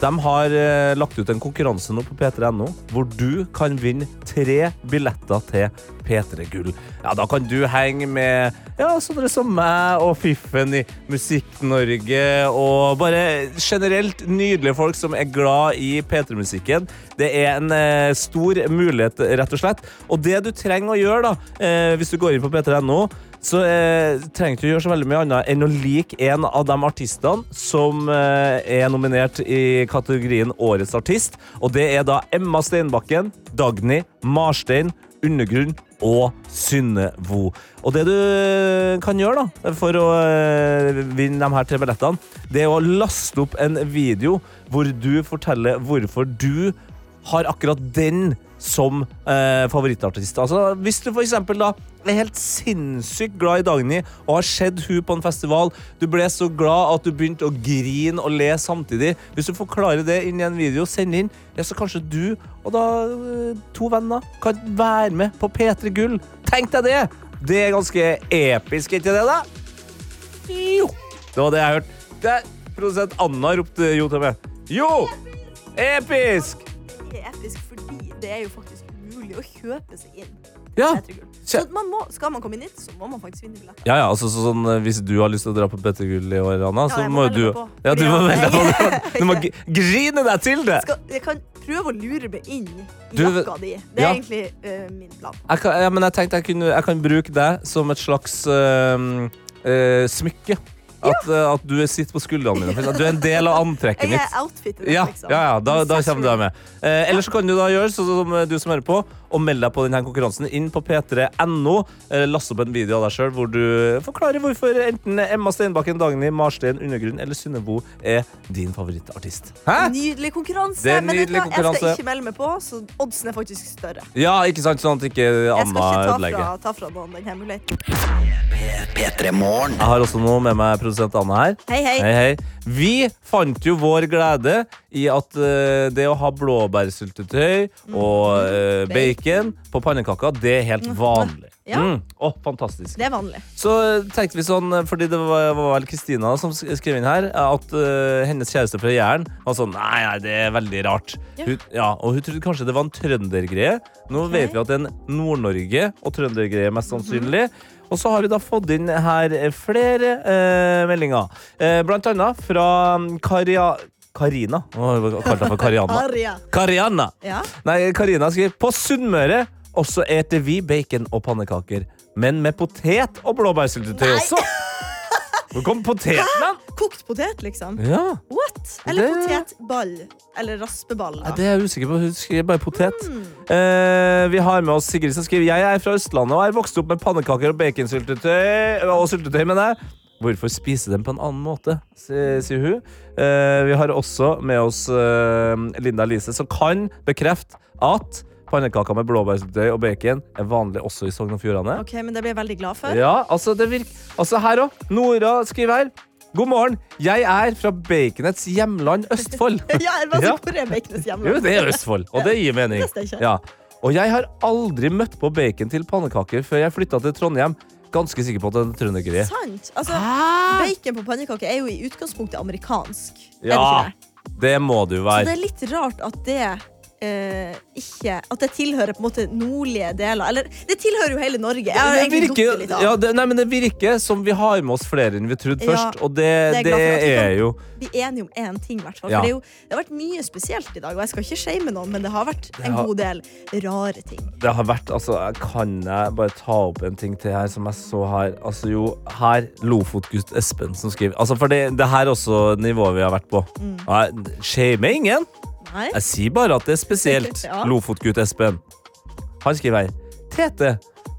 de har eh, lagt ut en konkurranse nå på p3.no hvor du kan vinne tre billetter til P3 Gull. Ja, Da kan du henge med ja, sånne som meg og Fiffen i Musikk-Norge og bare generelt nydelige folk som er glad i P3-musikken. Det er en eh, stor mulighet, rett og slett. Og det du trenger å gjøre, da, eh, hvis du går inn på p3.no, så eh, trenger du gjøre så veldig mye annet enn å like en av de artistene som eh, er nominert i kategorien Årets artist. Og det er da Emma Steinbakken, Dagny, Marstein, Undergrunn og Synnevo. Og det du kan gjøre da, for å eh, vinne de her tre billettene, det er å laste opp en video hvor du forteller hvorfor du har akkurat den som eh, favorittartist. Altså, hvis du for eksempel da er helt sinnssykt glad i Dagny og har sett hun på en festival, du ble så glad at du begynte å grine og le samtidig. Hvis du forklarer det inn i en video, send inn, ja, så kanskje du og da eh, to venner kan være med på P3 Gull. Tenk deg det! Det er ganske episk, ikke det, da? Jo! Det var det jeg hørte. Det er Produsent Anna ropte jo til meg. Jo! Episk! Episk det er jo faktisk mulig å kjøpe seg inn. Ja. Så man må, skal man komme inn hit, så må man faktisk vinne billett. Ja, ja, altså så sånn, eh, Hvis du har lyst til å dra på P3 Gull i år, Anna, så jeg må må du på, Ja, du må melde deg på. [laughs] Du må grine deg til det! Skal, jeg kan prøve å lure meg inn i Du- jakka di. Det er Ja. egentlig uh, min plan. Jeg kan, ja, men jeg tenkte jeg, kunne, jeg kan bruke deg som et slags uh, uh, smykke At, uh, at du sitter på skuldrene mine. for. Du er en del av antrekket Jeg er outfitet Ja, liksom. ja, ja da, da kommer du deg med. Eh, ellers kan du da gjøre sånn som eh, du som hører på, og meld deg på denne konkurransen inn på p3.no. Eh, Last opp en video av deg sjøl hvor du forklarer hvorfor enten Emma Steinbakken, Dagny, Marstein, Undergrunn eller Synnøvo er din favorittartist. Hæ? Nydelig konkurranse. Det er men vet du nydelig jeg skal ikke melde meg på, så oddsen er faktisk større. Ja, ikke sant? Sånn at ikke Jeg skal ikke ta fra, ta fra noen den muligheten. P3 Jeg har også noe med meg produsent Anna her. Hei, hei. Hei, hei. Vi fant jo vår glede i at eh, det å ha blåbærsyltetøy og uh, bacon på pannekaka, det er helt vanlig. Ja. Mm. Oh, fantastisk. Det er vanlig. Så eh, tenkte vi sånn, eh, fordi det var, var vel Kristina som skrev inn her, at uh, hennes kjæreste fra Jæren var sånn Nei, nei, det er veldig rart. Ja. Hun, ja, og hun trodde kanskje det var en trøndergreie. Nå okay. vet vi at det er en Nord-Norge og trøndergreie, mest sannsynlig. Og så har vi da fått inn her eh, flere eh, meldinger. Eh, blant annet fra mm, Karia... Karina. Å, kalte henne for Karianna. [laughs] Karianna. Ja. Nei, Karina skriver På Sunnmøre også eter vi bacon og pannekaker. Men med potet og blåbærsyltetøy også. Hvor kom poteten? [laughs] Kokt potet, liksom. Ja, What? Eller Det- potetball. Eller raspeball. Nei, det er jeg usikker på. Hun skriver bare potet. Eh, vi har med oss Sigrid som skriver Jeg er fra Østlandet og er vokst opp med pannekaker og baconsyltetøy. Og syltetøy, mener jeg. Hvorfor spise dem på en annen måte, sier hun. Eh, vi har også med oss eh, Linda Lise, som kan bekrefte at pannekaker med blåbærsyltetøy og bacon er vanlig også i Sogn og Fjordane. Ok, men det blir jeg veldig glad for. Ja, altså det virker Altså her òg. Nora skriver her. God morgen. Jeg er fra baconets hjemland Østfold. [laughs] Ja, var Ja. hvor er baconets hjemland? Jo, det er Østfold, og det gir mening. Det. Ja. Og jeg har aldri møtt på bacon til pannekaker før jeg flytta til Trondheim. Ganske sikker på at det er ikke de. Sant. Altså, bacon på pannekaker er jo i utgangspunktet amerikansk. Er det Ja, det? det må det jo Så det er litt rart at det eh, ikke At det tilhører på en måte nordlige deler. Eller det tilhører jo hele Norge. Jeg har Det egentlig virker, litt av. ja, det, nei, men det virker som vi har med oss flere enn vi trodde Ja, først. Og det, det er det er jo Vi er enige om én ting, i hvert fall. Ja. Jo, det har vært mye spesielt i dag, og jeg skal ikke shame noen, men det har vært en har- god del rare ting. Det har vært, altså, Kan jeg bare ta opp en ting til her som jeg så her? Altså jo, her Lofotgutt Espen som skriver Altså, For det, det her er også nivået vi har vært på. Mm. Shamer ingen. Nei? Jeg sier bare at det er spesielt. [laughs] Ja. Lofotgutt Espen. Han skriver her. Tete,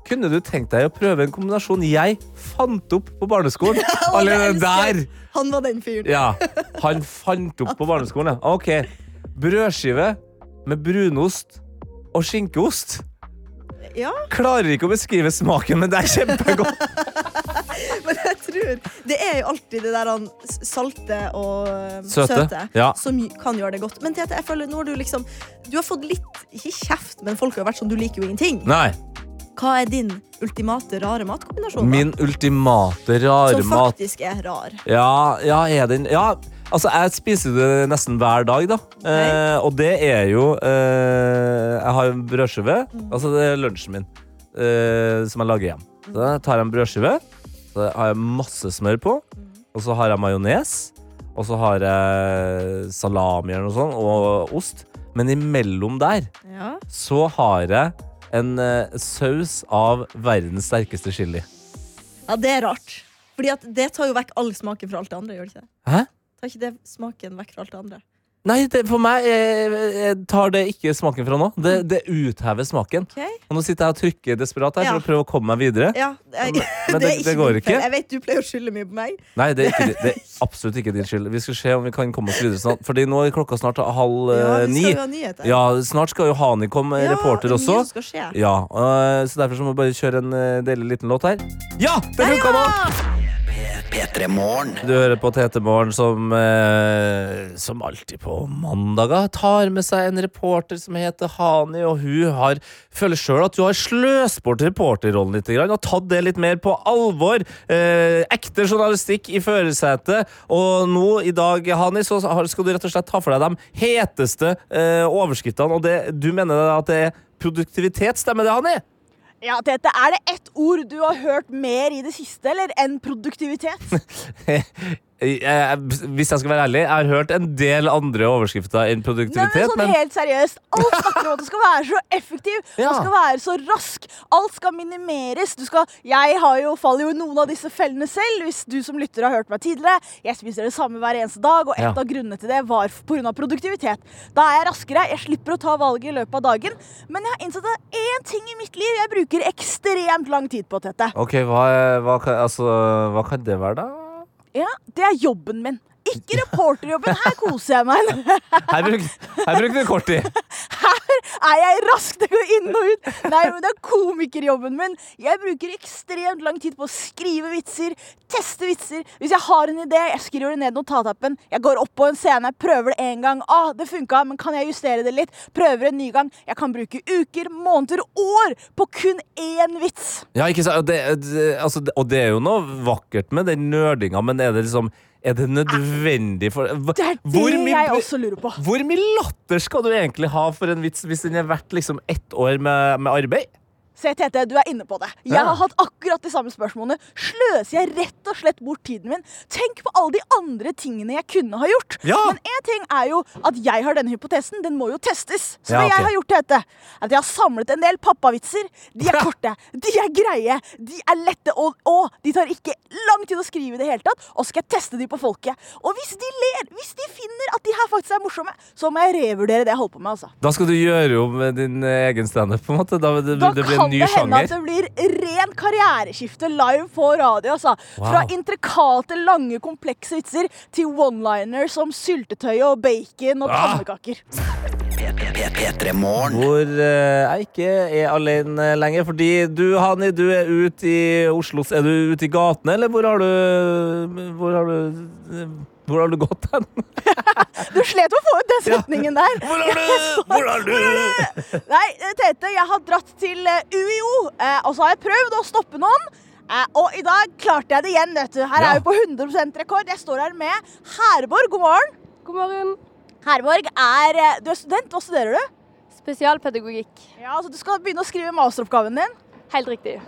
kunne du tenkt deg å prøve en kombinasjon jeg fant opp på barneskolen? [laughs] Allerede der! Han var den fyren. Ja, Han fant opp på barneskolen, ja. OK. Brødskive med brunost og skinkeost. Ja, Klarer ikke å beskrive smaken, men det er kjempegodt. [laughs] tror Det er jo alltid det der han salte og eh, Søte, søte, ja. som kan gjøre det godt. Men Tete, jeg føler nå har du liksom Du har fått litt, ikke kjeft, men folk har vært sånn du liker jo ingenting. Nei. Hva er din ultimate rare matkombinasjon? da? Min ultimate rare mat Som faktisk er rar. Ja, ja, er den Ja, altså, jeg spiser det nesten hver dag, da. Eh, og det er jo eh, Jeg har en brødskive. Altså, det er lunsjen min eh, som jeg lager hjem. Så jeg tar en brødskive, så har jeg masse smør på, og så har jeg majones, og så har jeg salami eller noe sånt, og ost. Men imellom der Ja. så har jeg en eh, saus av verdens sterkeste chili. ja, det er rart. Fordi at det tar jo vekk all smaken fra alt det andre. gjør det ikke? Hæ? Tar ikke det smaken vekk fra alt det andre? Nei, det, for meg jeg, jeg tar det ikke smaken fra nå. Det, det uthever smaken. Okay. Og nå sitter jeg og trykker desperat her Ja. for å prøve å komme meg videre. Ja, jeg, Men- [laughs] men det, det- går ikke. Jeg vet du pleier å skylde mye på meg. Nei, det er, ikke, det er [laughs] absolutt ikke din skyld. Vi skal se om vi kan komme oss videre snart. Fordi nå er klokka snart halv Ja, eh, vi ni. skal ha nyheter. Ja, snart skal jo Hani komme, Ja, reporter er også. mye skal skje. Ja, eh, Så derfor så må vi bare kjøre en uh, deilig liten låt her. Ja! Det funka nå! P3 Morgen. Du hører på Tete Morgen som, eh, som alltid på mandager tar med seg en reporter som heter Hani, og hun har, føler sjøl at hun har sløst bort reporterrollen litt og tatt det litt mer på alvor. Eh, ekte journalistikk i førersetet. Og nå i dag, Hani, så skal du rett og slett ta for deg de heteste eh, overskriftene, og det, du mener at det er produktivitet, stemmer det, Hani? Ja, Tete, er det ett ord du har hørt mer i det siste, eller enn produktivitet? [laughs] jeg, hvis jeg skal være ærlig, jeg har hørt en del andre overskrifter enn produktivitet. Nei, men sånn men helt seriøst. Alt snakker om at du skal være så effektiv, [laughs] Ja. du skal være så rask. Alt skal minimeres. Du skal, jeg har jo, faller jo i noen av disse fellene selv. Hvis du som lytter har hørt meg tidligere. Jeg spiser det samme hver eneste dag, og et Ja. av grunnene til det var pga. produktivitet. Da er jeg raskere, jeg slipper å ta valget i løpet av dagen. Men jeg har innsett at én ting i mitt liv jeg bruker ekstremt lang tid på, Tete. OK, hva, hva, altså, hva kan det være, da? Ja, det er jobben min. Ikke reporterjobben. Her koser jeg meg. Her bruk- her bruker du kort tid. Her er jeg rask til å gå inn og ut. Nei, men det er komikerjobben min. Jeg bruker ekstremt lang tid på å skrive vitser, teste vitser. Hvis jeg har en idé, jeg skriver det ned i notatappen. Jeg går opp på en scene, prøver det en gang. Ah, det funka, men kan jeg justere det litt? Prøver en ny gang. Jeg kan bruke uker, måneder, år på kun én vits. Ja, ikke sant? Det, altså, og det er jo noe vakkert med den nerdinga, men er det liksom Er det nødvendig for Det er det hvor mye- jeg også lurer på. Hvor mye latter skal du egentlig ha for en vits hvis den er verdt liksom ett år med, med arbeid? Se, Tete, du er inne på det. Jeg har hatt akkurat de samme spørsmålene. Sløser jeg rett og slett bort tiden min? Tenk på alle de andre tingene jeg kunne ha gjort. Ja. Men én ting er jo at jeg har denne hypotesen. Den må jo testes. Så Ja, okay. jeg har gjort, Tete, at jeg har samlet en del pappavitser. De er korte, de er greie, de er lette, og, og de tar ikke lang tid å skrive i det hele tatt. Og skal jeg teste de på folket. Og hvis de ler, hvis de finner at de her faktisk er morsomme, så må jeg revurdere det jeg holder på med, altså. Da skal du gjøre om din egen standup, på en måte? Da, det, Da det blir kan en ny det hender at det blir ren karriereskifte live på radio. Altså. Fra intrikate, lange, komplekse vitser til one-liner som syltetøy og bacon og Ah. pannekaker. P3 Hvor uh, jeg ikke er alene lenger. Fordi du, Hani, du er ute i Oslo. Er du ute i gatene, eller hvor har du Hvor har du Hvor har du gått hen? [laughs] Du slet med å få ut den setningen der. Hvor har du [laughs] Hvor har du Nei, Tete, jeg har dratt til eh, UiO, eh, og så har jeg prøvd å stoppe noen. Eh, og i dag klarte jeg det igjen. vet du. Her Ja. er vi på 100% rekord. Jeg står her med Herborg. God morgen. God morgen. Herborg er Du er student. Hva studerer du? Spesialpedagogikk. Ja, altså Du skal begynne å skrive masteroppgaven din. Helt riktig.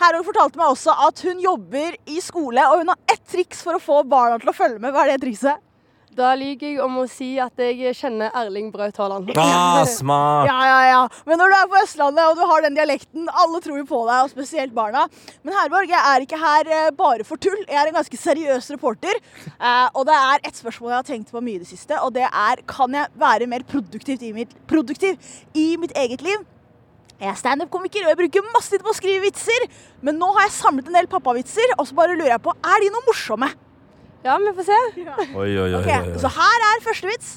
Herborg fortalte meg også at hun jobber i skole, og hun har triks for å få barna til å følge med. Hva er det trikset? Da lyver jeg om å si at jeg kjenner Erling Braut Haaland. Ah, [laughs] smart. Ja, ja, ja. Men når du er på Østlandet og du har den dialekten, alle tror jo på deg, og spesielt barna. Men Herborg, jeg er ikke her eh, bare for tull. Jeg er en ganske seriøs reporter. Eh, og det er et spørsmål jeg har tenkt på mye i det siste, og det er kan jeg være mer produktiv i mitt, produktiv i mitt eget liv? Jeg er standup-komiker, og jeg bruker masse tid på å skrive vitser. Men nå har jeg samlet en del pappavitser, og så bare lurer jeg på, er de noe morsomme? Ja, vi får se. Oi, oi, oi. Oi, oi. Så her er første vits.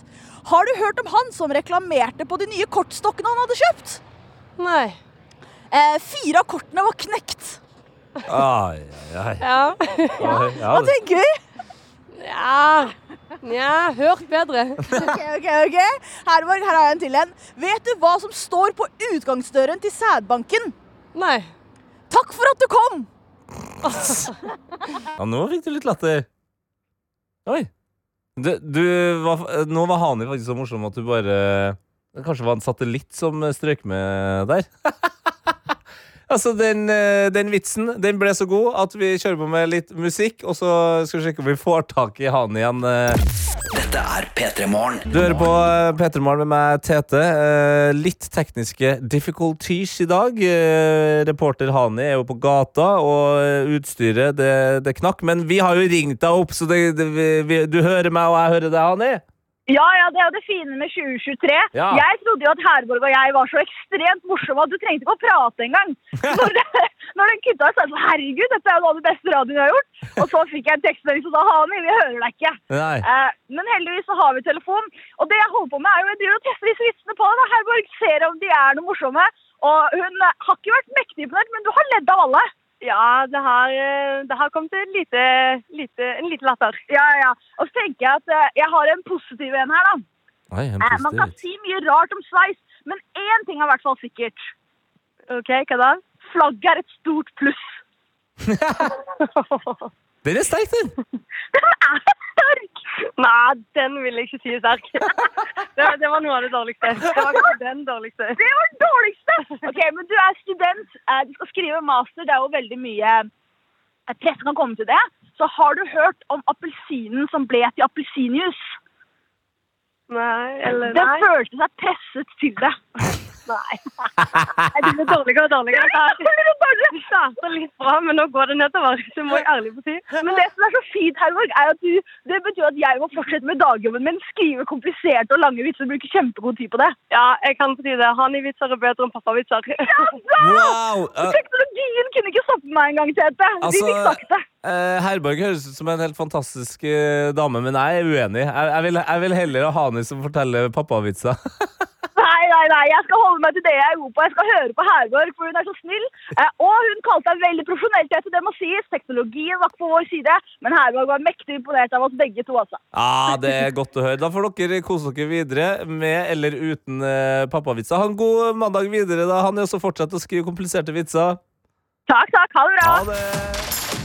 Har du hørt om han som reklamerte på de nye kortstokkene han hadde kjøpt? Nei. Eh, fire av kortene var knekt. Ai, ai, ai. Ja. Ja, Hva tenker vi? Ja. Nja, hørt bedre. Ok, ok, ok. Herborg, her har jeg en til en. Vet du hva som står på utgangsdøren til sædbanken? Nei. Takk for at du kom! Ja, nå fikk du litt latter. Oi. Du, du var, nå var Hani faktisk så morsom at du bare kanskje var en satellitt som strøk med der. [laughs] altså, den, eh, den vitsen den ble så god at vi kjører på med litt musikk, og så skal vi sjekke om vi får tak i han igjen. eh. Dette er P3 Morgen. Du hører på P3 Morgen med meg, Tete. Eh, litt tekniske difficulties i dag. Eh, reporter Hani er jo på gata, og eh, utstyret det, det knakk. Men vi har jo ringt deg opp, så det, det, vi, du hører meg, og jeg hører deg, Hani. Ja, ja, det er jo det fine med 2023. Ja. Jeg trodde jo at Herborg og jeg var så ekstremt morsomme at du trengte ikke å prate engang. [laughs] Når, når den kutta sa sånn, herregud, dette er jo noe av det beste radioen jeg har gjort. Og så fikk jeg en tekstmelding som sa, Hani, vi hører deg ikke. Eh, men heldigvis så har vi telefon. Og det jeg holder på med er jo, jeg driver og tester disse vitsene på deg Herborg. Ser om de er noe morsomme. Og hun har ikke vært mektig imponert, men du har ledd av alle. Ja, det har, det har kommet en lite, lite, en lite latter. Ja, ja. Og så tenker jeg at eh, jeg har en positiv en her, da. Oi, en positiv. Man kan si mye rart om sveis, men én ting er i hvert fall sikkert. Ok, hva da? Flagget er et stort pluss. [laughs] [laughs] Den er sterk, den. [laughs] Den er sterk! Nei, den vil jeg ikke si er sterk. [laughs] det, det var noe av det dårligste. Det var ikke den dårligste. Det var den dårligste! Ok, men du er student, eh, du skal skrive master, det er jo veldig mye eh, press kan komme til det. så har du hørt om appelsinen som ble til appelsinjuice? Nei, eller Den nei. følte seg presset til det. Nei. Jeg blir dårligere og dårligere. Det starter litt bra, men nå går det nedover. Det må jeg ærlig få si. Men det som er så fint, Herborg, er at du, det betyr at jeg må fortsette med dagjobben min, skrive kompliserte og lange vitser bruke kjempegod tid på det. Ja, jeg kan si det. Hani-vitser er bedre enn pappavitser. Wow! Eh, Teknologien kunne ikke stoppe meg engang, Tete. De Altså, fikk sagt det. eh, Herborg høres ut som en helt fantastisk eh, dame, men jeg er uenig. Jeg, jeg, vil, jeg vil heller ha Hani som forteller pappavitser. [laughs] Nei, nei, nei, jeg skal holde meg til det jeg er god på. Jeg skal høre på Herborg, for hun er så snill. Eh, og hun kalte deg veldig profesjonell, til det må sies. Teknologien var ikke på vår side, men Herborg var mektig imponert av oss begge to, altså. Ja, Det er godt å høre. Da får dere kose dere videre med eller uten eh, pappavitser. Ha en god mandag videre, da. Han er også fortsatt å skrive kompliserte vitser. Takk, takk. Ha det bra. Ha det!